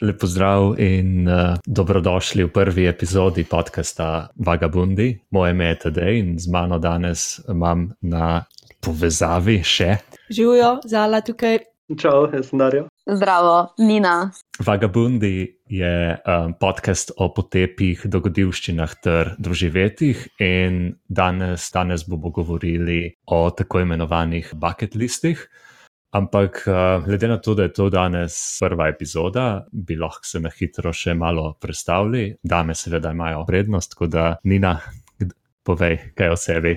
Lepo zdrav in uh, dobrodošli v prvi epizodi podcasta Vagabundi. Moje ime je Tadej in z mano danes imam na povezavi še. Živijo, zala tukaj. Čau, jaz sem Darjo. Zdravo, Nina. Vagabundi je um, podcast o potepih, dogodivščinah ter doživetjih, in danes, danes bomo govorili o tako imenovanih bucket listih. Ampak, uh, glede na to, da je to danes prva epizoda, bi lahko se na hitro še malo predstavili. Dame, seveda, imajo prednost, tako da Nina, povej, kaj o sebi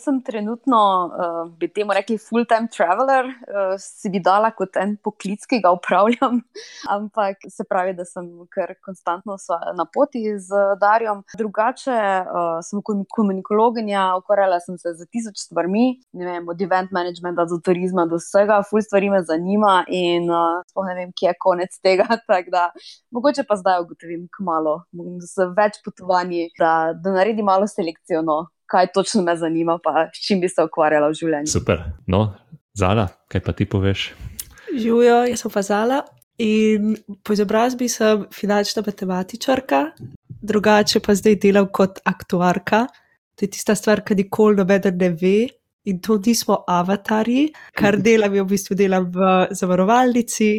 sem trenutno, uh, bi temu rekli, full-time traveler, uh, si bi dala kot en poklic, ki ga upravljam, ampak se pravi, da sem kar konstantno na poti z Darjem. Drugače, uh, sem komunikologinja, ukvarjala sem se z tisoč stvarmi, vem, od event managementa do turizma, do vsega, full stvari me zanima in uh, sploh ne vem, kje je konec tega. Da, mogoče pa zdaj ugotovim, kmalo, z več potovanji, da, da naredim malo selekcijo. No kaj točno me zanima, pa s čim bi se ukvarjala v življenju. Super. No, Zala, kaj pa ti poveš? Živijo, jaz sem pa Zala in po izobrazbi sem finančna matematičarka, drugače pa zdaj delam kot aktuarka. To je tista stvar, ki nikoli noben ne ve. In to nismo avatarji, kar delam, v bistvu delam v zavarovalnici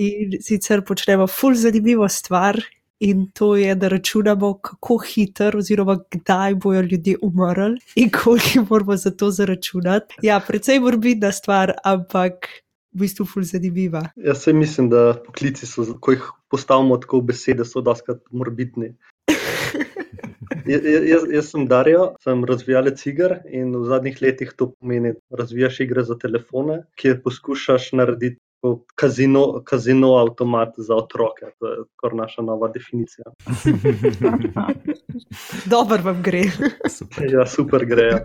in sicer počnemo ful zanimivo stvar, in to je, da računamo, kako hitro, oziroma kdaj bojo ljudje umrli in koliko moramo za to zaračunati. Ja, predvsej morbidna stvar, ampak v bistvu ful zanimiva. Jaz se mislim, da poklici so, ko jih postavimo tako v besede, so doskrat morbidni. Jaz, jaz, jaz sem Darijo, sem razvijalec iger in v zadnjih letih to pomeni, da razvijaš igre za telefone, kjer poskušaš narediti kazino, kazino avtomat za otroke. To je kar naša nova definicija. Dobro vam gre. Super. Ja, super gre. Ja.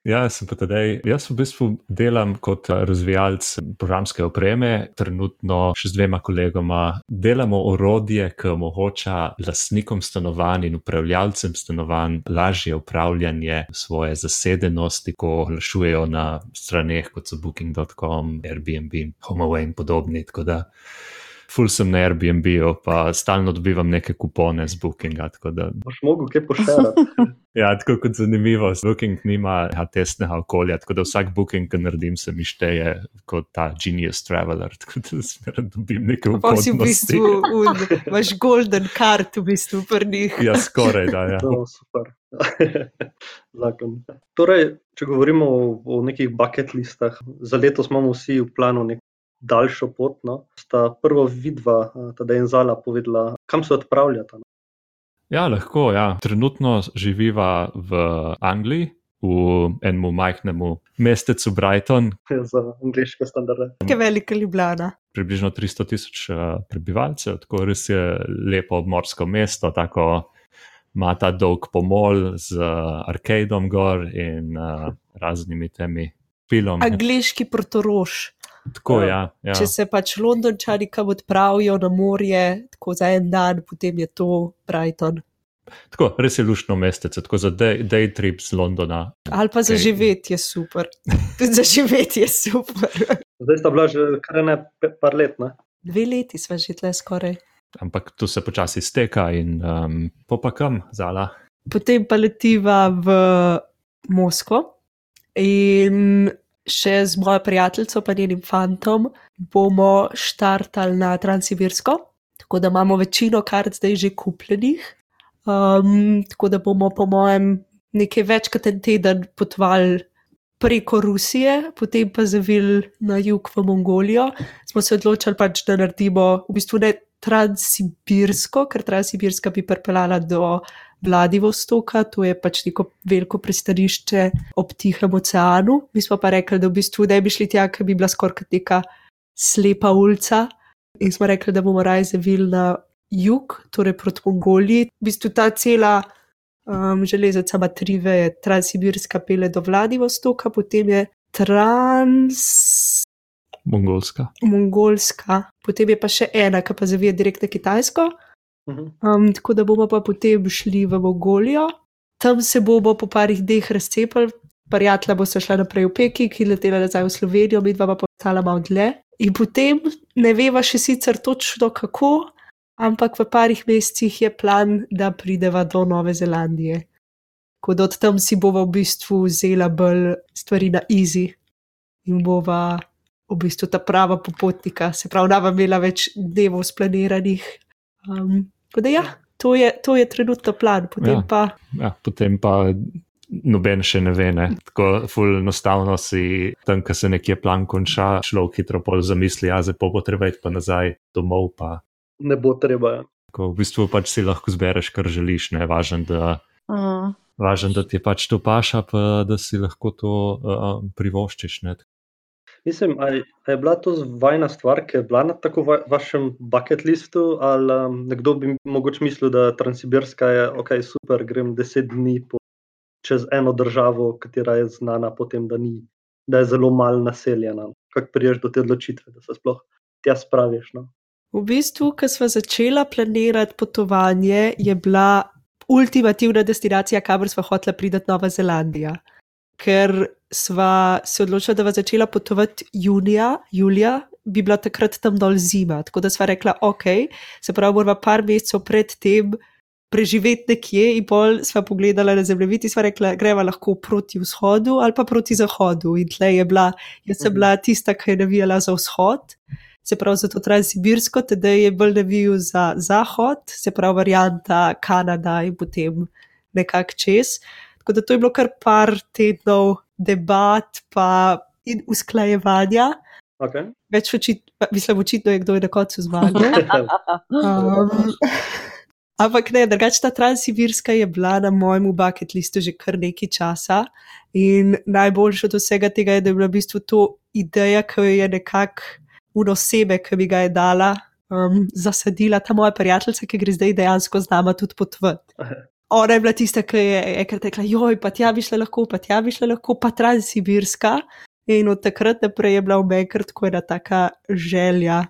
Ja, sem pa tedaj. Jaz v bistvu delam kot razvijalec programske opreme, trenutno še z dvema kolegoma. Delamo orodje, ki omogoča lastnikom stanovanj in upravljalcem stanovanj lažje upravljanje svoje zasedenosti, ko oglašujejo na straneh kot so Booking.com, Airbnb, HomeAway in podobni. Tako da ful sem na Airbnb-u, pa stalno dobivam neke kupone z Bookinga. Boš mogel kaj pošiljati. ja, tako kot zanimivo, Booking nima ja, testnega okolja, tako da vsak Booking, ki naredim, se mi šteje kot ta genius traveler, tako da smeram dobim nekaj upanja. Pa si v bistvu, imaš golden card v bistvu prnih. ja, skoraj, da, ja. No, super. Zakon. Torej, če govorimo o, o nekih bucket listah, za letos imamo vsi v planu nek daljšo pot. No. Sta prvo vidva, da je Zala povedala, kam se odpravljata. No. Ja, lahko. Ja. Trenutno živiva v Angliji. V enem majhnem mestecu Brighton. Za angliške standarde. Kaj velika Ljubljana. Približno 300 tisoč prebivalcev, tako res je lepo obmorsko mesto, tako ima ta dolg pomol z arkadom gor in uh, raznimi temi pilom. Angliški protorož. Tako, ja, ja. Če se pač Londončani kam odpravijo na morje, tako za en dan, potem je to Brighton. Tako, res je lušno mestece, tako za day, day trip z Londona. Ali pa za živeti je super. za živeti je super. Zdaj sta bila že kar ne par let. Ne? Dve leti sva že tle skoraj. Ampak tu se počasi steka in um, popakam zala. Potem pa letiva v Moskvo in še z mojo prijateljico, pa njenim fantom, bomo štartali na Transsibirsko, tako da imamo večino kart zdaj že kupljenih. Um, tako da bomo, po mojem, nekaj več kot en teden potovali preko Rusije, potem pa zavili na jug v Mongolijo. Smo se odločili, pač, da naredimo v bistvu ne Transsibirsko, ker Transsibirska bi pripeljala do Vladivostoka, to je pač neko veliko pristanišče ob Tihem oceanu. Mi smo pa rekli, da v bistvu ne bi šli tja, ker bi bila skoraj neka slepa ulica. In smo rekli, da bomo raje zavili na jug, torej proti Mongoliji. V bistvu ta cela um, železnica ima tri veje, Transsibirska pele do Vladivostoka, potem je Trans. Mongolska. Mongolska, potem je pa še ena, ki pa zavija direkt na Kitajsko. Um, tako da bomo pa potem šli v Mongolijo, tam se bomo po parih dneh razcepili, prijatelja bo se šla naprej v Peking in letela nazaj v Slovenijo, mi dva pa postala malo dlje. In potem ne veva še sicer točno kako, ampak v parih mesecih je plan, da prideva do Nove Zelandije. Ko od tam si bova v bistvu vzela bolj stvari na easy in bova v bistvu ta prava popotnika, se pravi, da bo imela več dnevov splaniranih. Um, tako da ja, to je, to je trenutno plan, potem Ja. pa. Ja, potem pa noben še ne ve. Ne? Tako ful enostavno si tam, ko se nekje plan konča, človek hitro pol zamisli, a zdaj pa bo treba iti pa nazaj domov. Pa. Ne bo treba. ja. Ko v bistvu pač si lahko zbereš, kar želiš, ne važen, da, Mm. važen, da ti pač to paša, pa da si lahko to uh, privoščiš. Ne? Mislim, a je, bila to vajna stvar, ki je bila na tako va, vašem bucket listu, ali um, nekdo bi mogoče mislil, da Transsibirska je ok, super, grem deset dni po, čez eno državo, katera je znana potem, da, ni, da je zelo malo naseljena. Kako priješ do te odločitve, da se sploh tja spraviš? No? V bistvu, ko smo začela planirati potovanje, je bila ultimativna destinacija, kamor smo hotela priti Nova Zelandija. Ker sva se odločila, da bo začela potovati junija, julija, bi bila takrat tam dol zima. Tako da sva rekla, ok, se pravi, moramo par mesecev pred tem preživeti nekje, in pol sva pogledala na zemljevid in sva rekla, greva lahko proti vzhodu ali pa proti zahodu. In tle je bila, jaz sem bila tista, ki je navijala za vzhod se pravi za to Transsibirsko, tedaj je bolj navijal za zahod, se pravi varianta Kanada in potem nekako čez. Tako da to je bilo kar par tednov debat pa in usklajevanja. Okay. Več očitno, mislim, očitno je kdo je na koncu zmagal. Um, ampak ne, drugače ta Transsibirska je bila na mojem bucket listu že kar nekaj časa. In najboljše od vsega tega je, da je bila v bistvu to ideja, ki jo je nekako uno sebe, ki mi ga je dala, um, zasadila ta moja prijateljica, ki gre zdaj dejansko z nama tudi potvati. Ona je bila tista, ki je enkrat rekla: Joj, pa tja bi šla lahko, pa tja bi šla lahko, pa Transsibirska. In od takrat naprej je bila v meni tako ena taka želja.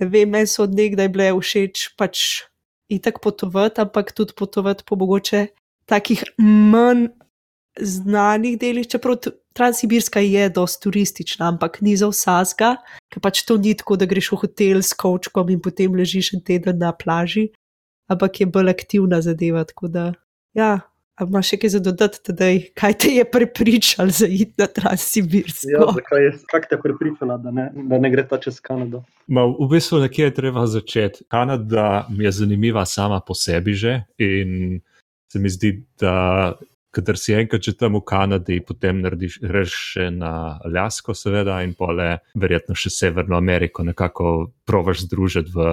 Ne vem, meni so odnegdaj bile všeč pač itak potovati, ampak tudi potovati po mogoče takih manj znanih delih, čeprav Transsibirska je dosti turistična, ampak ni za vsazga, ker pač to ni tako, da greš v hotel s kočkom in potem ležiš en teden na plaži, ampak je bolj aktivna zadeva. Tako da, ja, a imaš še kaj za dodati, tedaj, kaj te je prepričal za iti na Transsibirsko? Ja, zakaj je, kak te je prepričala, da ne, da ne gre ta čez Kanado? Ma, v bistvu nekje je treba začeti. Kanada mi je zanimiva sama po sebi že in se mi zdi, da kadar si enkrat že tam v Kanadi, potem narediš, greš na Aljasko, seveda, in pole, verjetno še Severno Ameriko, nekako provaš združiti v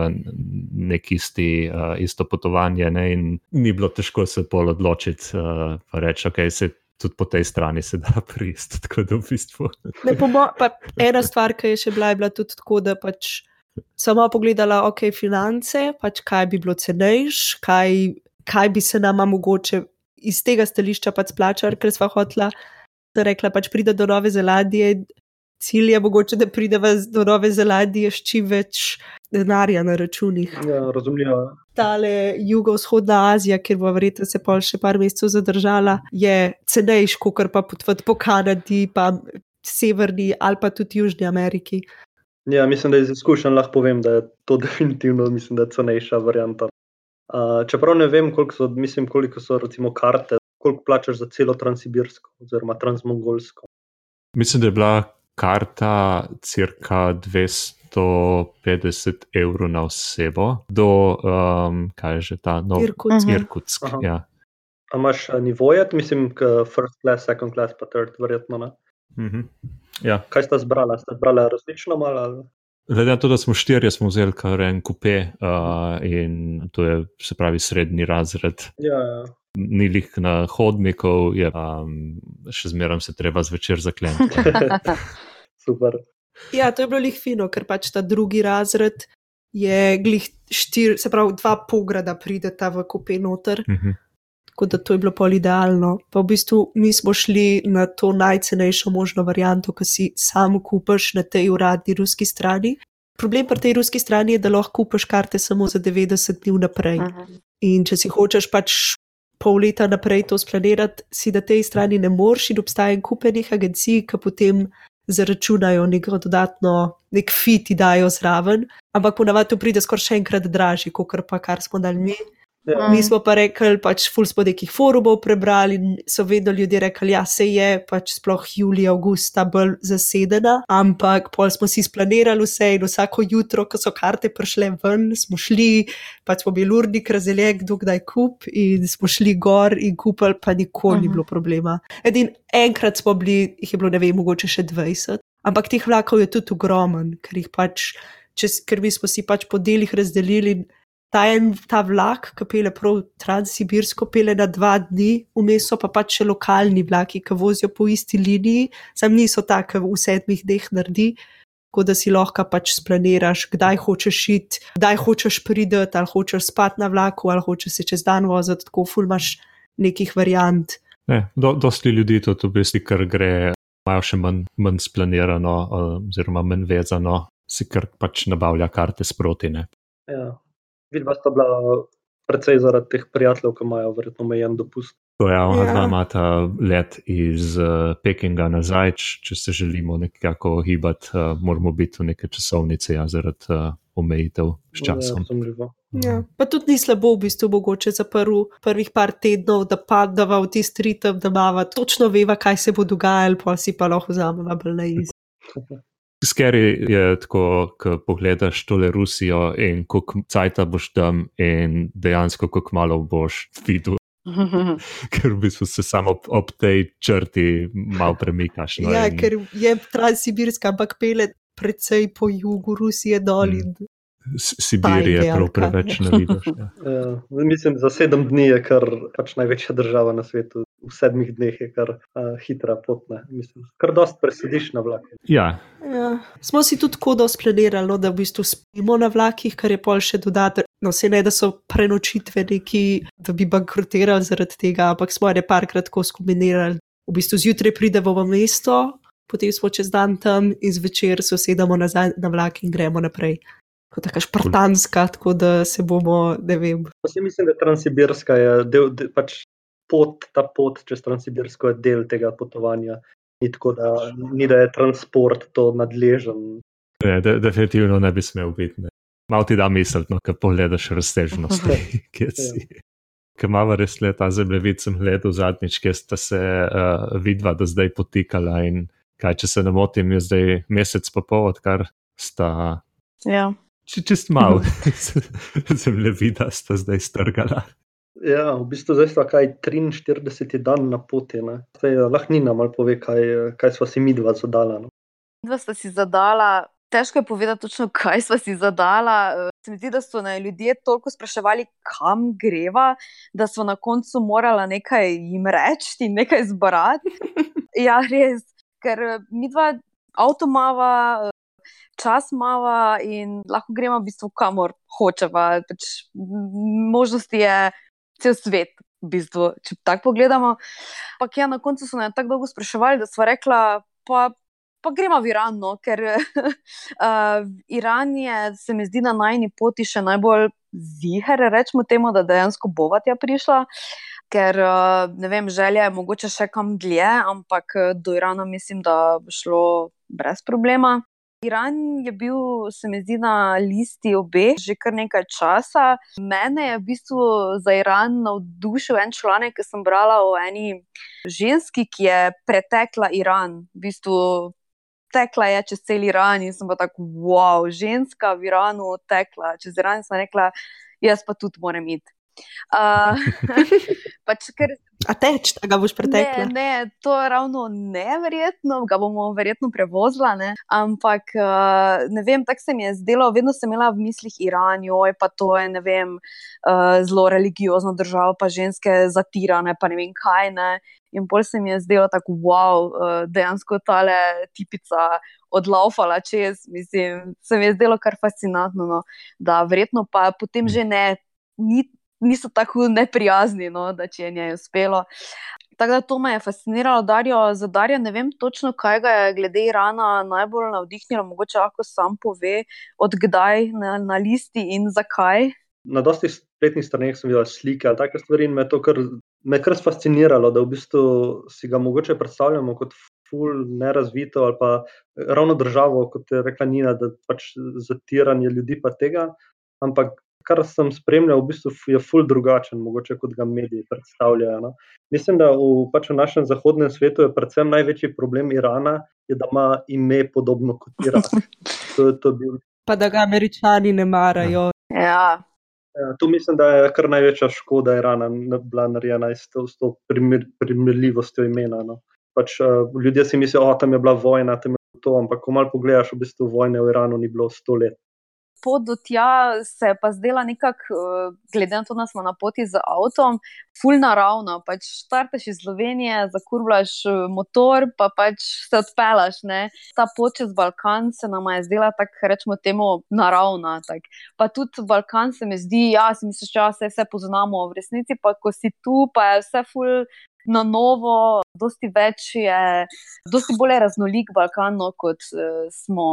nek isti, uh, isto potovanje. Ne? In ni bilo težko se pol odločiti, uh, pa reči, ok, se tudi po tej strani se da prist. Da v bistvu. Ne, po mo- pa ena stvar, ki je še bila, je bila tudi tako, da pač samo pogledala, ok, finance, pač kaj bi bilo cenejš, kaj, kaj bi se nama mogoče iz tega stališča pač splačalo, ker sva hotla, da rekla, pač pride do Nove Zelandije. Cilj je mogoče, da prideva z- do Nove Zelandije s čim več denarja na računih. Ja, razumljivo. Tale jugovzhodna Azija, kjer bo verjetno se pol še par mesecev zadržala, je cenejš, kot pa potvati po Kanadi, pa Severni ali pa tudi Južni Ameriki. Ja, mislim, da iz izkušenj lahko povem, da je to definitivno mislim, da je cenejša varianta. Uh, čeprav ne vem, koliko so, mislim, koliko so recimo karte, koliko plačaš za celo Transsibirsko oziroma Transmongolsko. Mislim, da je bila karta cirka 250 evrov na osebo do, um, kaj je že ta nov Irkutsk. Mhm. Irkutsk. Aha. Ja. A imaš a, nivoje, mislim, k first class, second class, pa third, verjetno ne. Mhm. ja. Kaj sta zbrala? Sta zbrala različno malo? Glede na to, da smo štirje, smo vzeli kar en kupe uh, in to je, se pravi, srednji razred. Ja, ja. Ni lih na hodnikov, je, um, še zmeraj se treba zvečer zakleniti. super. Ja, to je bilo lih fino, ker pač ta drugi razred je glih štir, se pravi, dva pograda prideta v kupe noter. Mhm. Tako da to je bilo pol idealno. Pa v bistvu mi smo šli na to najcenejšo možno varianto, ki si sam kupaš na tej uradni ruski strani. Problem pri tej ruski strani je, da lahko kupaš karte samo za 90 dni vnaprej. Mhm. In če si hočeš pač pol leta naprej to splanirati, si na tej strani ne moreš in obstaja en kupenih agencij, ki potem zaračunajo neko dodatno, nek fit, dajo zraven, ampak ponavadi to pride skoraj še enkrat dražji, kot pa kar smo dali mi. Ja. Mi smo pa rekli, pač ful smo nekih forumov prebrali in so vedno ljudje rekli, ja, se je pač sploh julija, avgusta bolj zasedena, ampak pol smo si splanirali vse in vsako jutro, ko so karte prišle ven, smo šli, pač smo bili urnik razdeljen, kdo kdaj kup in smo šli gor in kupili, pa nikoli ni Mhm. bilo problema. Edin enkrat smo bili, jih je bilo ne vem, mogoče še 20, ampak teh vlakov je tudi ogromen, ker jih pač, čez, ker mi smo si pač po delih razdelili. in Ta, en, ta vlak, ki pele prav transsibirsko, pele na dva dni, vmes so pa pač še lokalni vlaki, ki vozijo po isti liniji, sam niso tako v sedmih dneh naredi, tako da si lahko pač splaniraš, kdaj hočeš iti, kdaj hočeš priti, ali hočeš spati na vlaku, ali hočeš se čez dan voziti, tako ful imaš nekih variant. Ne, do, dosti ljudi to v bistvu, ker gre, imajo še manj, manj splanirano, uh, oziroma manj vezano, si kar pač nabavlja karte sproti. Ne. Ja. Vidva sta bila precej zaradi teh prijateljev, ki imajo verjetno omejen dopust. To je, ona Ja. dva imata let iz uh, Pekinga nazaj, če se želimo nekako gibati, uh, moramo biti v neke časovnice, ja, zaradi uh, omejitev s časom. Ja. Ja. Pa tudi ni slabo, v bistvu, mogoče za prv, prvih par tednov, da padava v tisti ritem, da imamo točno veva, kaj se bo dogajalo, pa si pa lahko vzamemo bolj na iz. Skeri je tako, ko pogledaš tole Rusijo in koliko cajta boš tam in dejansko koliko malo boš videl, ker v bistvu se samo ob, ob tej črti malo premikaš. No, Ja, in- ker je transsibirska, ampak pele precej po jugu Rusije dol. In, S- Sibirije ali prav preveč ne vidiš. Ja. Ja, mislim, za sedem dni je kar pač največja država na svetu. V sedmih dneh je kar uh, hitra pot. Ne? Mislim, kar dost presediš na vlaku. Ja, ja. Smo si tudi tako dosplanirali, no, da v bistvu spimo na vlakih, kar je pol še dodatek. No, se ne, da so prenočitve neki, da bi bankrotirali zaradi tega, ampak smo ne parkrat tako skombinirali. V bistvu zjutraj pridemo v mesto, potem smo čez dan tam in zvečer se usedemo nazaj na vlak in gremo naprej. Kot taka špartanska, tako da se bomo, ne vem. Si mislim, da Transsibirska je del, del pač pot, ta pot čez Transsibirsko je del tega potovanja. Ni tako, da, ni, da je transport to nadležen. ne, de, definitivno ne bi smel biti. Ne. Malo ti da misliti, no, ko pogledaš razsežnost, kje si. Ker imamo res le ta zemljevid, sem gledal zadnjič, kjer sta se uh, vidva do zdaj potikala in kaj, če se ne motim, je zdaj mesec pa pol, odkar sta ja. či, čist malo zemljevida sta zdaj strgala. Ja, v bistvu zdaj sta kaj 43 dan na poti. ne. Eh, lahko Nina malo pove, kaj, eh, kaj sva si mi dva zadala. No. Dva sta si zadala, težko je povedati točno, kaj sva si zadala. Eh, Se mi zdi, da so me ljudje toliko spraševali, kam greva, da so na koncu morala nekaj jim reči nekaj zbrati. Ja, res, ker mi dva avto mava, eh, čas mava in lahko gremo v bistvu kamor hočeva. Pač, možnosti je cel svet, v bistvu, če tako pogledamo. Ampak ja, na koncu so me tako dolgo spraševali, da smo rekla, pa pa gremo v Iran, no, ker uh, Iran je, se mi zdi, na najni poti še najbolj ziger, rečemo temu, da dejansko bova tja prišla. Ker uh, vem, želja je mogoče še kam dlje, ampak eh, do Irana mislim, da bo šlo brez problema. Iran je bil, se mi zdi, na listi obeh že kar nekaj časa. Mene je v bistvu za Iran navdušil en članek, ki sem brala o eni ženski, ki je pretekla Iran. V bistvu tekla je čez cel Iran in sem pa tako, wow, ženska v Iranu tekla čez Iran in sem rekla, jaz pa tudi moram iti. Uh, pač, ker A teč, da ga boš pretekla? Ne, ne, to je ravno neverjetno, ga bomo verjetno prevozila, ne? ampak ne vem, tako se mi je zdelo, vedno sem imela v mislih Iran, joj, pa to je ne vem, zelo religiozna država, pa ženske zatirane, pa ne vem kaj. Ne? In bolj se mi je zdelo tako, wow, dejansko tale tipica odlaufala čez, mislim, se mi je zdelo kar fascinantno, no? da verjetno pa potem že ne. Ni, niso tako neprijazni, no, da če je njej uspelo. Tako da to me je fasciniralo, Darijo, za Darijo ne vem točno, kaj ga je glede Irana najbolj navdihnilo, mogoče lahko sam pove, odkdaj na, na listi in zakaj. Na dosti spletnih straneh sem videl slike ali take stvari in me to kar me kar fasciniralo, da v bistvu si ga mogoče predstavljamo kot ful nerazvito ali pa ravno državo, kot je rekla Nina, da pač zatiranje ljudi pa tega, ampak kar sem spremljal, v bistvu je ful drugačen, mogoče kot ga mediji predstavljajo. No. Mislim, da v, pač v našem zahodnem svetu je predvsem največji problem Irana, je, da ima ime podobno kot Irak. To, to bil... Pa da ga američani ne marajo. Ja. Ja, tu mislim, da je kar največja škoda Irana bila narejena s to, s to primer, primerljivostjo imena. No. Pač, uh, ljudje si mislijo, da je bila vojna, tam je to, ampak ko malo pogledaš, v bistvu vojne v Iranu ni bilo sto let pot do tja se je pa zdela nekako, uh, glede na to, da smo na poti z avtom, ful naravno. Pač štarteš iz Slovenije, zakurvaš uh, motor, pa pač se odpelaš. Ne? Ta pot čez Balkan se nam je zdela tako, rečemo, temu naravna. Tak. Pa tudi Balkan se mi zdi, ja, si misliš, da ja, se vse poznamo, v resnici pa, ko si tu, pa je vse ful na novo, dosti več je, dosti bolj raznolik Balkan, no, kot, uh, smo,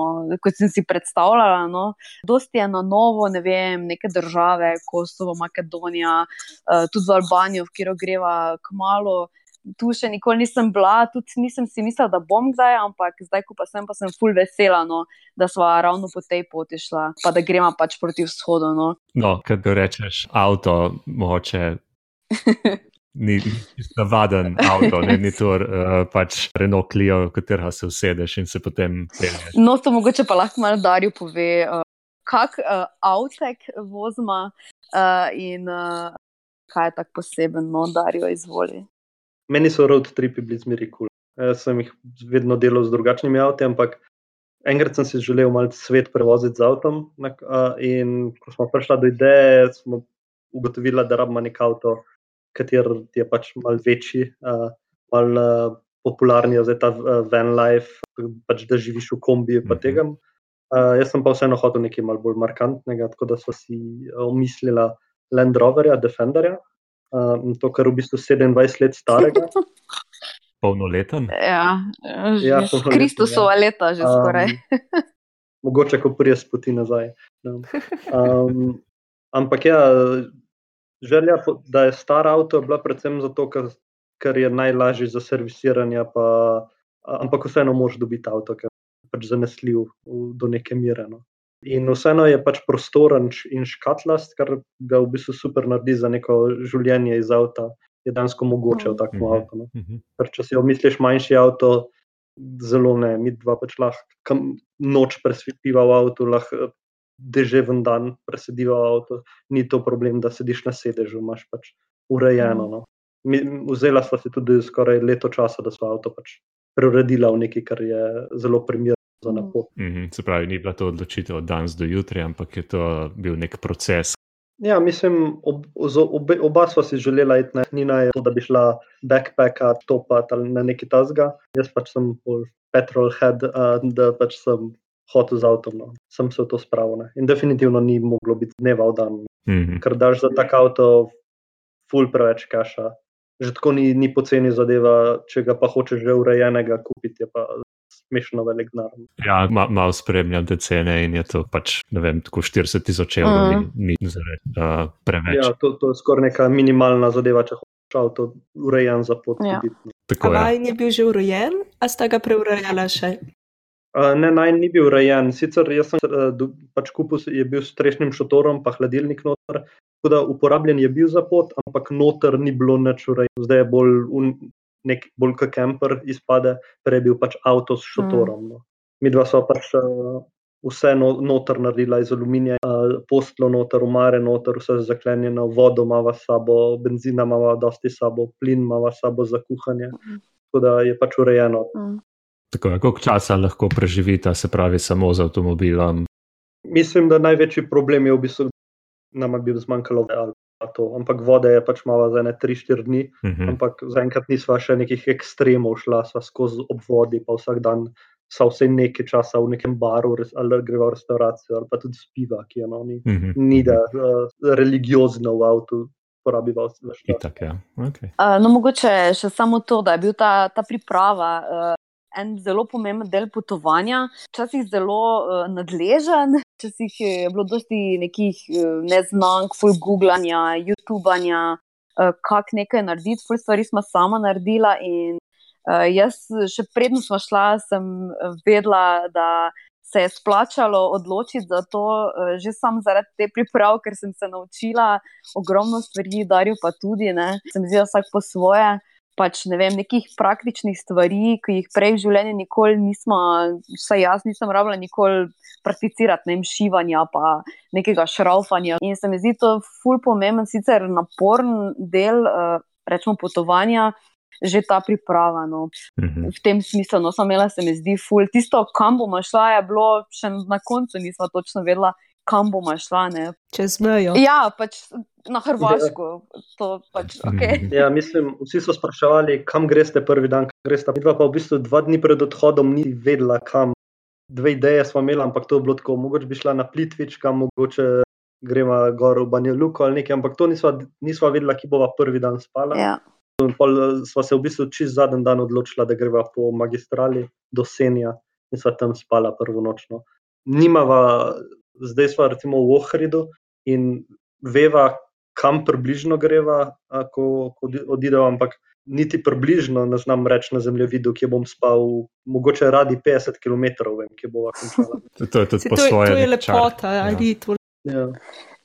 kot sem si predstavljala. No. Dosti je na novo, ne vem, neke države, Kosovo, Makedonija, uh, tudi v Albanijo, v katero greva kmalo. Tu še nikoli nisem bila, tudi nisem si mislila, da bom kdaj, ampak zdaj, ko pa sem, pa sem full vesela, no, da smo ravno po tej poti šla, pa da gremo pač proti vzhodu. No, no kaj rečeš, avto, moče. ni navaden avto, ne, ni to uh, pač Renault Clio, v katerega se usedeš in se potem pelješ. No, to mogoče pa lahko malo Darju pove, uh, kak uh, avtek vozma uh, in uh, kaj je tako poseben, no, Darju izvoli. Meni so road tripi bili zmeri kul. Cool. Jaz sem jih vedno delal z drugačnimi avti, ampak enkrat sem si želel malo svet prevoziti z avtom. In ko smo prišli do ideje, smo ugotovili, da rabimo nek avto, kateri je pač malce večji, uh, malce uh, popularni, zdaj ta uh, van life, pač da živiš v kombiju. Mm -hmm. uh, jaz sem pa vseeno hotel nekaj malce bolj markantnega, tako da so si omislila Land Roverja, Defenderja, uh, to, kar je v bistvu 27 let starega. Polnoleten. Ja, ja Kristusova ja. leta, že skoraj. Um, mogoče, ko priješ poti nazaj. Um, ampak ja, Želja, da je star avto, je bila predvsem zato, ker, ker je najlažji za servisiranje, pa, ampak vseeno moš dobiti avto, ker je pač zanesljiv do neke mere. No. In vseeno je pač prostoren in škatlast, kar ga v bistvu super naredi za neko življenje iz avta. Je dejansko mogoče v takem mm -hmm. avtu. No. Mhm. Ker če si omisliš manjši avto, zelo ne, mi dva pač lahko noč presvetiva v avtu, lahko deževen dan presedijo avto, ni to problem, da sediš na sedežu, imaš pač urejeno. Mm. No. Vzela sva si tudi skoraj leto časa, da smo avto pač preuredila v nekaj, kar je zelo primerno. Mm -hmm, se pravi, ni bila to odločitev od danes do jutri, ampak je to bil nek proces. Ja, mislim, ob, ob, oba sva si želela iti na Nina, to, da bi šla backpacka, topat ali na neki tasga. Jaz pač sem bolj petrolhead, uh, da pač sem hotel z avtom, no. sem se v to spravil. In definitivno ni moglo biti dneva v dan. Mm -hmm. Ker daš za tak avto, ful preveč kaša. Že tako ni, ni poceni zadeva, če ga pa hočeš že urejenega kupiti, je pa smešno velik denar. Ja, ma, malo spremljam te cene in je to pač, ne vem, tako 40 tisoč evrov, mm. ni, ni zare, uh, preveč. Ja, to, to je skoraj neka minimalna zadeva, če hočeš avto urejen za pot. Ja. Tako je. je bil že urejen, a sta ga preurejala še? Ne, naj ni bil urejen. Sicer sem uh, pač kupil, je bil s strešnim šotorom, pa hladilnik noter. Tako da uporabljen je bil za pot, ampak noter ni bilo nič urejen. Zdaj je bolj un, nek bolj kot kemper izpade, prej je bil pač avto s šotorom. Mm. No. Mi dva smo pač uh, vse no, noter naredila iz aluminija, uh, postlo noter, umare noter, vse zaklenjeno, vodo imamo sabo, benzina imamo dosti sabo, plin imamo sabo za kuhanje. Mm. Tako da je pač urejeno. Mm. Tako koliko časa lahko preživita, se pravi, samo z avtomobilom? Mislim, da največji problem je v bistvu, da nam bi zmanjkalo vode. Ampak vode je pač malo za ne 3-4 dni, uh mhm. -huh. ampak zaenkrat nisva še nekih ekstremov šla, sva skozi obvodi, pa vsak dan so vse nekaj časa v nekem baru, ali greva v restauracijo, ali pa tudi spiva, ki je no, ni, uh mhm. -huh. ni da uh, religiozno v avtu. Itak, ja. okay. uh, no, mogoče še samo to, da je bila ta, ta priprava uh, en zelo pomemben del potovanja, včasih zelo uh, nadležen, včasih je bilo dosti nekih uh, neznank, full googlanja, youtubanja. uh, kako nekaj narediti, ful stvari smo sama naredila. In uh, jaz, še predno smo šla, sem vedela, da se je splačalo odločiti za to, že sam zaradi te priprav, ker sem se naučila ogromno stvari, Darju pa tudi, ne, sem zila vsak po svoje pač ne vem, nekih praktičnih stvari, ki jih prej v življenju nikoli nismo, vsaj jaz nisem rabila nikoli prakticirati, ne vem, šivanja pa nekega šraufanja. In se mi zdi to ful pomemben, sicer naporen del, uh, rečemo, potovanja. Že ta priprava. No. Mhm. V tem smislu, no, sem imela, se mi zdi, ful. Tisto, kam bomo šla, je bilo še na koncu, nismo točno vedela, kam bomo šla. Ne. Čez mejo. Ja, pač na Hrvaško. Ja. Pač, okay. ja, mislim, vsi so spraševali, kam greste prvi dan, kam greste. Midva pa v bistvu dva dni pred odhodom ni vedela, kam. Dve ideje smo imeli, ampak to je bilo tako. Mogoče bi šla na Plitvič, kam mogoče gremo gor v Banjo Luko ali nekaj, ampak to nisva, nisva vedela, ki bova prvi dan spala. Ja. Pol sva se v bistvu čist zadnji dan odločila, da greva po magistrali do Senja in sva tam spala prvo nočno. Nimava, zdaj sva recimo v Ohridu in veva, kam približno greva, ko, ko odideva, ampak niti približno ne znam reči na zemljevidu, kje bom spal, mogoče radi 50 km, vem, kje bova končala. to je tudi po svoje. To je lepota, ali to. Ja.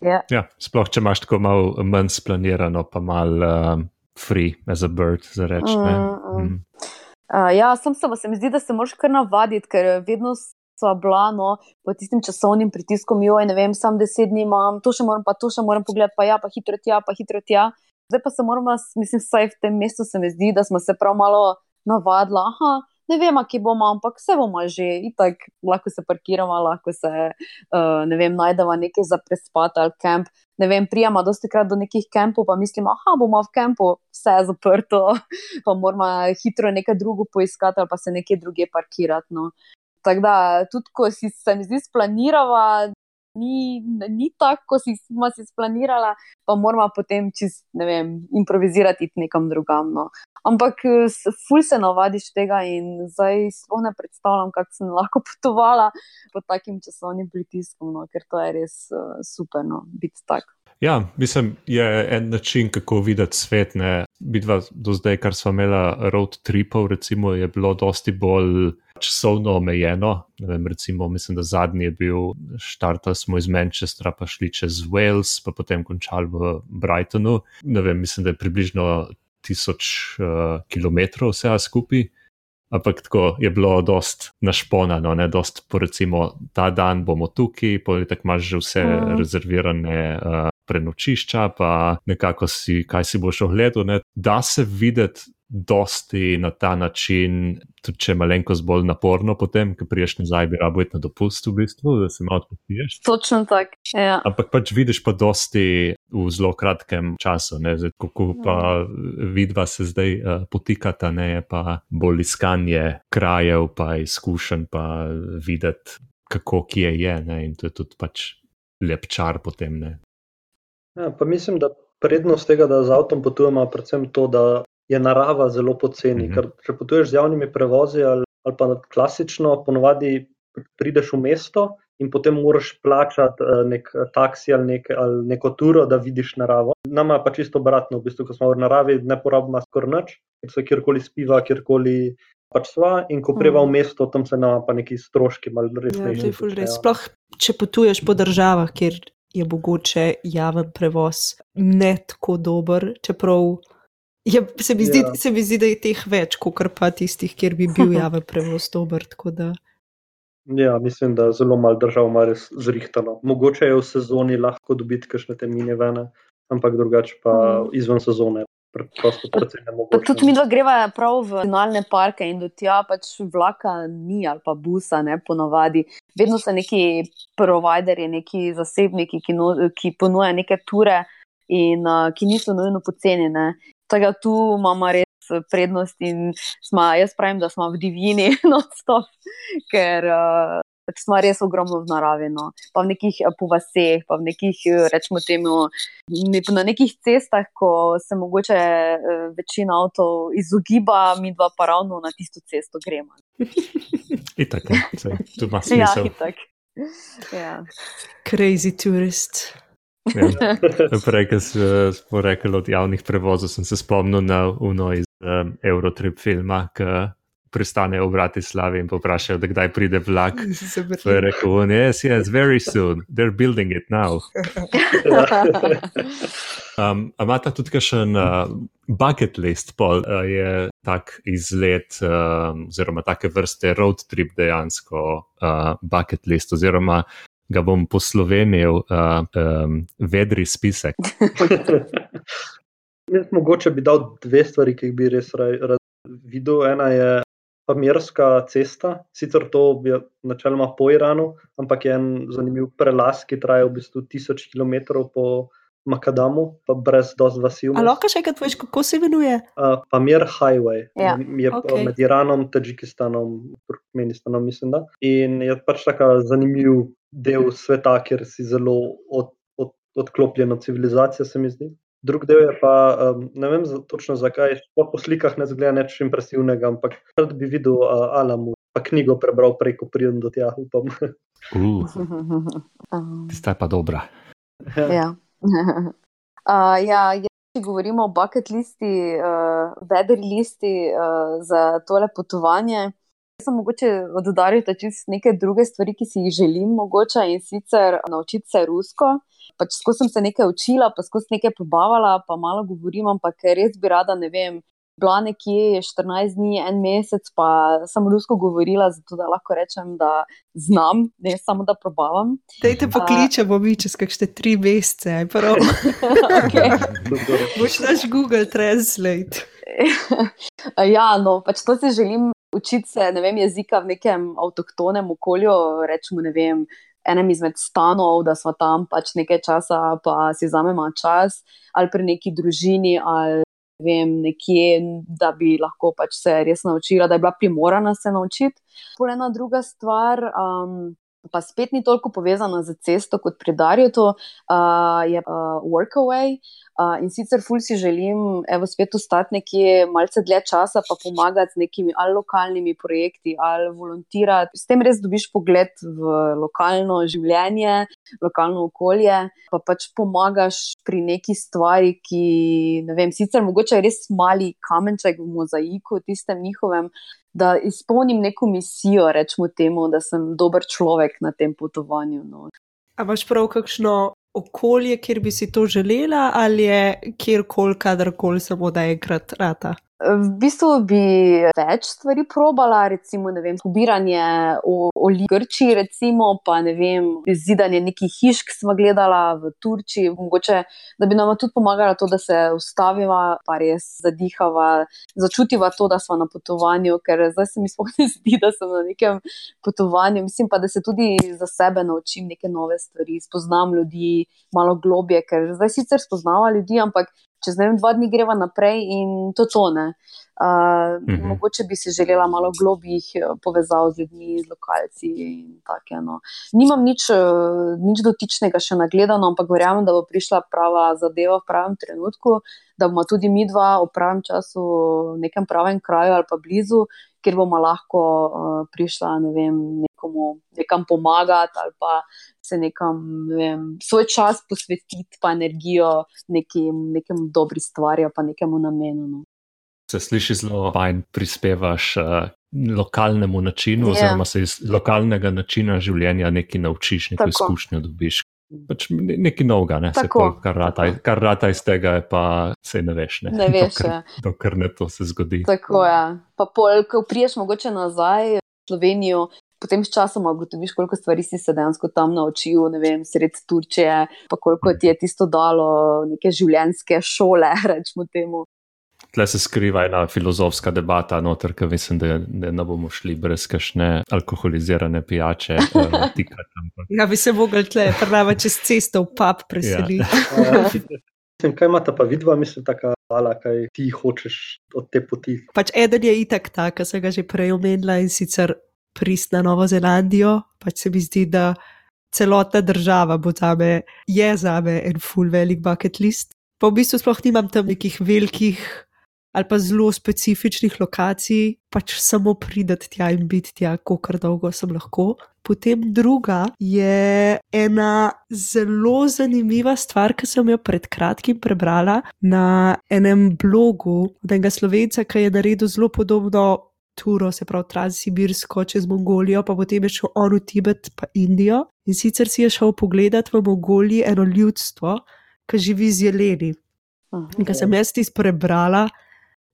Ja. Ja, sploh, če imaš tako malo manj splanirano, pa malo um, free as a bird, za reči. Mm, mm. mm. uh, ja, sem se, se mi zdi, da se moraš kar navaditi, ker vedno sva bila no, pod tistim časovnim pritiskom, jo je, ne vem, sam deset dni imam, to še moram, pa to še moram pogledati, pa ja, pa hitro tja, pa hitro tja. Zdaj pa se moramo, mislim, vsaj v tem mestu se mi zdi, da smo se prav malo navadili. Aha, ne vem, kje bomo, ampak vse bomo že, itak lahko se parkiramo, lahko se, uh, ne vem, najdemo nekaj za prespati ali kamp. Ne vem, prijema dosti krat do nekih kampov, pa mislimo, aha, bomo v kampu, vse je zaprto, pa moramo hitro nekaj drugo poiskati ali pa se nekje druge parkirati. No. Tako da, tudi ko si se mi zdi splanirala, ni, ni tako, kot smo si splanirala, pa moramo potem čist, ne vem, improvizirati nekam drugam. No. Ampak, ful se navadiš tega in zdaj sploh ne predstavljam, kako sem lahko potovala pod takim časovnim pritiskom, no, ker to je res uh, super, no, biti tak. Ja, mislim, je en način, kako videti svet. Bitva do zdaj, kar smo imeli road tripov, recimo, je bilo dosti bolj časovno omejeno. Vem, recimo, mislim, da zadnji je bil štart, smo iz Manchestra pa šli čez Wales, pa potem končali v Brightonu. Vem, mislim, da je približno tisoč uh, kilometrov vse skupaj. Ampak tako je bilo dost našponano, ne dost, recimo, ta dan bomo tukaj, politik imaš že vse mm. rezervirane uh, prenočišča, pa nekako si, kaj si boš ogledal. Ne. Da se videti dosti na ta način, tudi če je malenkost bolj naporno, potem, ko priješ nazaj, bi rabo na dopust, v bistvu, da se malo odpočiješ. Točno tako. Ja. Ampak pač vidiš pa dosti v zelo kratkem času, zdaj, kako pa vidva se zdaj uh, potikata, ne je pa bolj iskanje krajev, pa izkušenj, pa videti, kako kje je. Ne, in to je tudi pač lep čar potem. Ja, pa mislim, da prednost tega, da z avtom potujemo, je predvsem to, da je narava zelo poceni. Mm -hmm. Ker če potuješ z javnimi prevozi ali, ali pa klasično, ponovadi prideš v mesto in potem moraš plačati eh, nek taksi ali, nek, ali neko turo, da vidiš naravo. Nama je pa čisto obratno, v bistvu, ko smo v naravi, ne porabimo skoraj nič, ker se kjerkoli spiva, kjerkoli. Pač sva, in ko preva v mhm. mesto, tam se nam pa neki stroški, malo resnejši. Ja, Sploh, če potuješ po državah, kjer je mogoče javen prevoz ne tako dober, čeprav je, se, mi zdi, ja. se mi zdi, da je teh več, kot pa tistih, kjer bi bil javen prevoz dober. Ja, mislim, da zelo malo držav ima res zrihtano. Mogoče je v sezoni lahko dobiti kakšne te mine vene, ampak drugače pa mm. izven sezone. Tudi mi dva greva prav v nacionalne parke in do tja pač vlaka ni ali pa busa, ne ponovadi. Vedno so neki providerji, neki zasebniki, ki, no, ki ponujajo neke ture in uh, ki niso nujno poceni. Tako da tu imamo res prednost in smo, jaz pravim, da smo v divjini, non-stop, ker uh, smo res ogromno v naravi, no. pa v nekih eh, povaseh, pa v nekih, eh, rečemo, temu, na nekih cestah, ko se mogoče večina avtomobilov izogiba, mi dva pa ravno na tisto cesto gremo. Itak, tu ima smisel. Ja, itak. Ja. Crazy tourist. Ja. Prej, ko smo rekli od javnih prevozov, sem se spomnil na uno iz um, Eurotrip filma, ki pristane v Bratislavi in poprašajo, da kdaj pride vlak. To je rekel, yes, yes, very soon, they're building it now. Um, Amata tudi kakšen uh, bucket list, pol uh, je tak izlet, um, oziroma take vrste road trip dejansko uh, bucket list, oziroma ga bom poslovenil, uh, um, vedri spisek. Jaz mogoče bi dal dve stvari, ki bi res rad videl. Ena je Pamirska cesta, sicer to je načeloma po Iranu, ampak je en zanimiv prelaz, ki traja v bistvu tisoč km po Makadamu, pa brez dosti vasi. Ali lahko še enkrat veš, kako se imenuje? Uh, Pamir Highway Ja. je Okej. med Iranom, Tadžikistanom, Turkmenistanom, mislim. Da. In je pač tako zanimiv del sveta, kjer si zelo od, od, odklopljen od civilizacije, se mi zdi. Drug del je pa, um, ne vem za, točno zakaj, sploh po slikah ne zgleda nič impresivnega, ampak rad bi videl uh, Alamu, pa knjigo prebral preko pridem do tja, upam. Uh, Um, tista je pa dobra. Ja. uh, ja, ja, če govorimo o bucket listi, uh, vedri listi uh, za tole potovanje. Sem mogoče dodaril čist neke druge stvari, ki si jih želim, mogoče in sicer naučiti se rusko. Pač skozi sem se nekaj učila, pa skozi nekaj probavala, pa malo govorim, ampak res bi rada, ne vem, bila nekje 14 dni, en mesec, pa sem rusko govorila, zato da lahko rečem, da znam, ne samo da probavam. Dajte pokličemo mi čez kakšne tri mesece, aj prav. Boš naš Google Translate. ja, no, pač to si želim učiti se, ne vem, jezika v nekem avtohtonem okolju, rečemo, ne vem, enem izmed stanov, da smo tam pač nekaj časa, pa si vzamemo čas, ali pri neki družini, ali ne vem, nekje, da bi lahko pač se res naučila, da je bila primorana se naučiti. Pol ena druga stvar. Um, Pa spet ni toliko povezana z cesto kot pri Darju, uh, je uh, workaway. Uh, in sicer ful si želim, evo, spet ostati nekje malce dlje časa, pa pomagati z nekimi ali lokalnimi projekti, ali volontirati. S tem res dobiš pogled v lokalno življenje, lokalno okolje, pa pač pomagaš pri neki stvari, ki, ne vem, sicer mogoče res mali kamenček v mozaiku, tistem njihovem, da izpolnim neko misijo, rečemo temu, da sem dober človek na tem potovanju. No. A imaš prav kakšno okolje, kjer bi si to želela, ali je kjerkoli, kadarkoli samo da enkrat rata? V bistvu bi več stvari probala, recimo, ne vem, pobiranje oli v Grčiji, recimo, pa ne vem, zidanje nekih hiš, ki smo gledala v Turčiji, mogoče, da bi nam tudi pomagalo to, da se ustaviva, pa res zadihava, začutiva to, da smo na potovanju, ker zdaj se mi sploh ne zdi, da sem na nekem potovanju. Mislim pa, da se tudi za sebe naučim neke nove stvari, spoznam ljudi malo globje, ker zdaj sicer spoznava ljudi, ampak čez ne vem, dva dni greva naprej in to tone. Uh, mm Mhm. -hmm. Mogoče bi si želela malo globjih eh, povezav z ljudmi, z lokalci in tako. No. Nimam nič, eh, nič dotičnega še nagledano, ampak verjamem, da bo prišla prava zadeva v pravem trenutku, da bomo tudi mi dva v pravem času v nekem pravem kraju ali pa blizu, kjer bomo lahko uh, prišla ne vem, nekomu nekam pomagati ali pa se nekam, ne vem, svoj čas posvetiti, pa energijo nekim, nekem dobri stvari, pa nekemu namenu. No. Se sliši zelo fajn, prispevaš uh, lokalnemu načinu, Ja. oziroma se iz lokalnega načina življenja nekaj naučiš, neko Tako. izkušnjo dobiš. Pač ne- nekaj novega, ne? se Tako, pol, kar, rata, kar rata iz tega, je pa se ne veš. Ne, Ne veš, dokler, ja. dokler ne to se zgodi. Tako je. Pa pol, ko priješ mogoče nazaj v Slovenijo. Potem s časom ugotoviš, koliko stvari si se dejansko tam naučil, ne vem, sred Turčije, pa koliko ti je tisto dalo, neke življenjske šole, rečemo temu. Tle se skriva ena filozofska debata, noter, ki mislim, da ne, ne bomo šli brez kakšne alkoholizirane pijače. Uh, Ja, bi se mogli tle, prava čez cesto v pub preseliti. Uh, mislim, kaj imata pa vidva, mislim, taka ala, kaj ti hočeš od te poti. Pač eden je itak ta, ki sem ga že prej omenila in sicer prist na Novo Zelandijo. Pač se mi zdi, da celotna država bo zame, je zame en full velik bucket list. Pa v bistvu sploh nimam tam nekih velikih ali pa zelo specifičnih lokacij, pač samo prideti tja in biti tja, koliko dolgo sem lahko. Potem druga je ena zelo zanimiva stvar, ki sem jo pred kratkim prebrala na enem blogu od enega slovenca, ki je naredil zelo podobno. Turo, se pravi Transsibirsko čez Mongolijo, pa potem je šel on v Tibet, pa Indijo. In sicer si je šel pogledat v Mongoliji eno ljudstvo, ki živi z jeleni. In kar sem jaz tisto prebrala,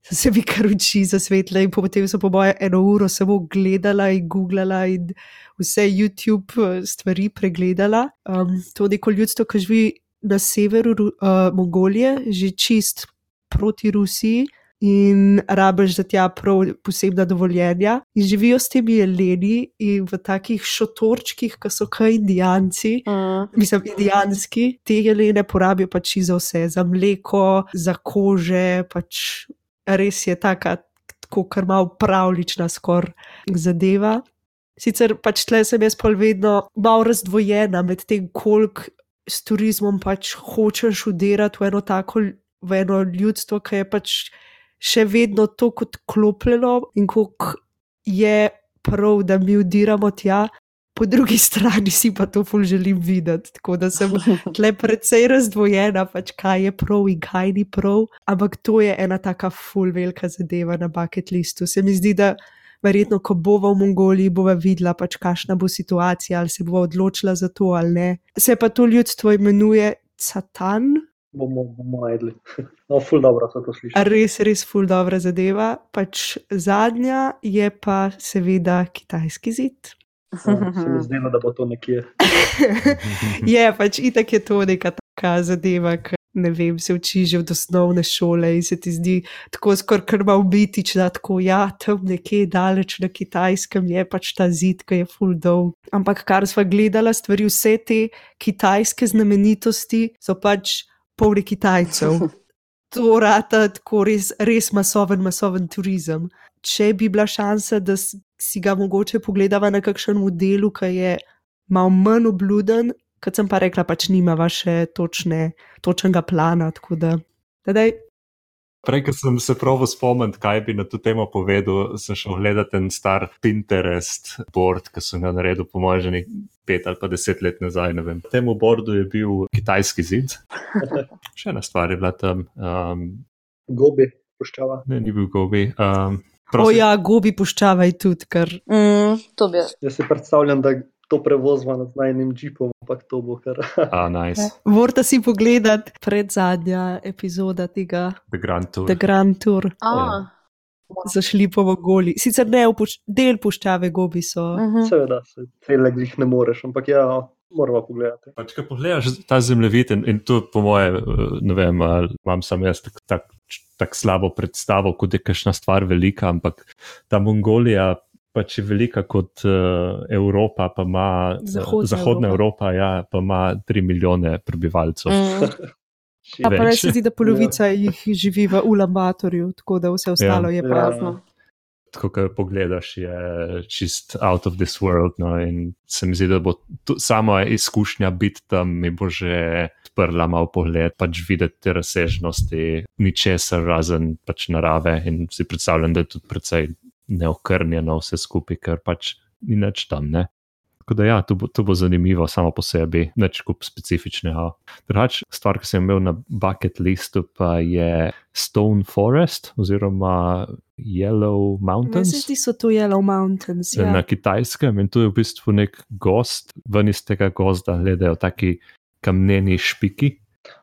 sem se mi kar oči zasvetla in potem sem po moje eno uro samo gledala in googlala in vse YouTube eh, stvari pregledala. Um, to neko ljudstvo, ki živi na severu uh, Mongolije, že čist proti Rusiji. In rabiš za tja prav posebna dovoljenja, in živijo s temi jeleni in v takih šotorčkih, ki so kaj indijanci, Mm. mislim, indijanski, te jelene porabijo pač za vse, za mleko, za kože, pač res je taka, tako kar malo pravlična skoraj zadeva. Sicer pač tle sem jaz pa vedno malo razdvojena med tem, koliko s turizmom pač hočeš udirati v eno tako, v eno ljudstvo, ki je pač še vedno tako odklopljeno in koliko je prav, da mi udiramo tja. Po drugi strani si pa to ful želim videti, tako da sem tle precej razdvojena, pač kaj je prav in kaj ni prav. Ampak to je ena taka ful velika zadeva na bucket listu. Se mi zdi, da verjetno, ko bova v Mongoliji, bova videla, pač kakšna bo situacija, ali se bova odločila za to ali ne. Se pa to ljudstvo imenuje Satan, Bomo, bomo najdli. No, ful dobro so to slišali. res, res ful dobra zadeva. Pač zadnja je pa seveda kitajski zid. Se mi zdelo, da bo to nekje. je pač itak je to neka taka zadeva, ki ne vem, se uči že od osnovne šole in se ti zdi tako skoraj krma ubitična, tako ja, tam nekje daleč na kitajskem je pač ta zid, ki je full dolg. Ampak kar sva gledala stvari, vse te kitajske znamenitosti so pač polni Kitajcev. To rata tako res, res masoven, masoven turizem. Če bi bila šansa, da si ga mogoče pogledava na kakšen modelu, ki je malo manj obluden, kot sem pa rekla, pač nima še točne, točnega plana. Tako da, tedaj, Prej, ko sem se prav spomnil, kaj bi na to temo povedal, sem šel gledati en star Pinterest board, ki sem ga naredil, po mojem, že pet ali pa deset let nazaj. ne vem. Temu boardu je bil kitajski zid. Še ena stvar je bila tam, um, Gobi, puščava. ne, ni bil gobi. Um, o prosim, ja, gobi puščavaj tudi, ker Mm, to bi. Jaz si predstavljam, da to prevozva nad najnim džipom, ampak to bo kar. a, nice, morate si pogledati pred zadnja epizoda tega The Grand Tour. The Grand Tour. A, Zašli po Mongoliji. Sicer ne, puš del puščave gobi so. mhm. Seveda, se cele jih ne moreš, ampak ja, moramo pogledati. Pač, ko pogledaš ta zemljevid, in, in to, po moje, eh, ne vem, ali imam sam jaz tako tak, tak slabo predstavo, kot je kakšna stvar velika, ampak ta Mongolija pač je velika kot uh, Evropa, pa ima Zahodna Zahodna Evropa. Evropa, ja, pa ima 3 milijone prebivalcev. Mm. A pa več. res se zdi, da polovica jih živi v Ulaanbatorju, tako da vse ostalo je Ja. prazno. Tako, kar pogledaš, je čist out of this world. No, in se mi zdi, da bo sama izkušnja biti tam, mi bo že odprla malo pogled, pač videti te razsežnosti, ničesar razen pač narave. In si predstavljam, da je tudi precej neokrnjeno vse skupaj, ker pač ni nič tam. Ne? Tako da, ja, to bo, to bo zanimivo samo po sebi, neč kup specifičnega. Drugač, stvar, ki sem imel na bucket listu, pa je Stone Forest oziroma Yellow Mountains. se zdi, so to Yellow Mountains. Ja. Na Ja. kitajskem in to je v bistvu nek gost, ven iz tega gozda gledajo taki kamneni špiki.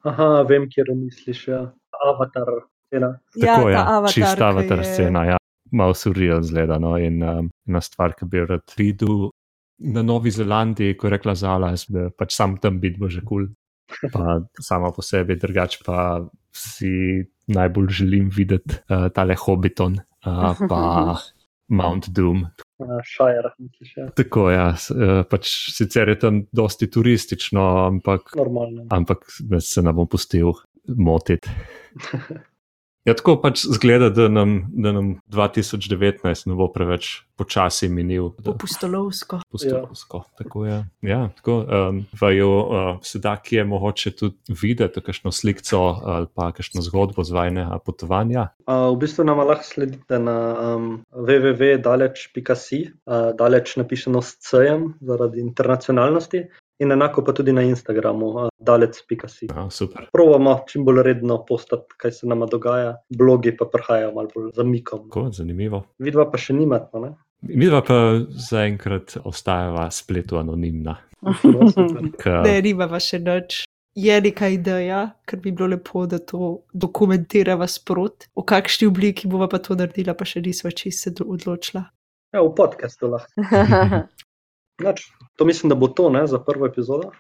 Aha, vem, kje misliš. Ja. Avatar, ena. Tako je, Ja, ta avatar, čista avatar je- scena, ja. malo surreal zgleda. No? In um, ena stvar, ki bi jo rad videl na Novi Zelandiji, ko je rekla Zala, bi pač sam tam biti bo že kul. Cool. Pa sama po sebi, drugače pa si najbolj želim videti uh, tale Hobbiton, uh, pa Mount Doom, Shire, misliš. Ja. Tako je, ja, eh, pač sicer je tam dosti turistično, ampak, Normalno. ampak da se ne bom pustil motiti. Ja, tako pač zgleda, da nam, da nam 2019 ne bo preveč počasi minil. da- Pustolovsko. Pustolovsko, tako je. Ja, tako, um, vaju uh, sedaj, ki je mogoče tudi videti kakšno slikco ali pa kakšno zgodbo z vajnega potovanja. Uh, v bistvu nam lahko sledite na um, www.daleč.si, uh, daleč napišeno s C-jem zaradi internacionalnosti in enako pa tudi na Instagramu, dalec.si. Aha, super. Probamo čim bolj redno postati, kaj se nama dogaja, blogi pa prihajajo malo bolj zamikom. Tako, zanimivo. Vidva pa še nimate, ne? Midva pa zaenkrat ostajava spletu anonimna. Super. K, Ne, nimava še nič. Je neka ideja, ker bi bilo lepo, da to dokumentirava sprot. V kakšni obliki bova pa to naredila, pa še nisva čisto se odločila. Ja, v podkastu lahko. Nač, to mislim, da bo to ne, za prvo epizodo.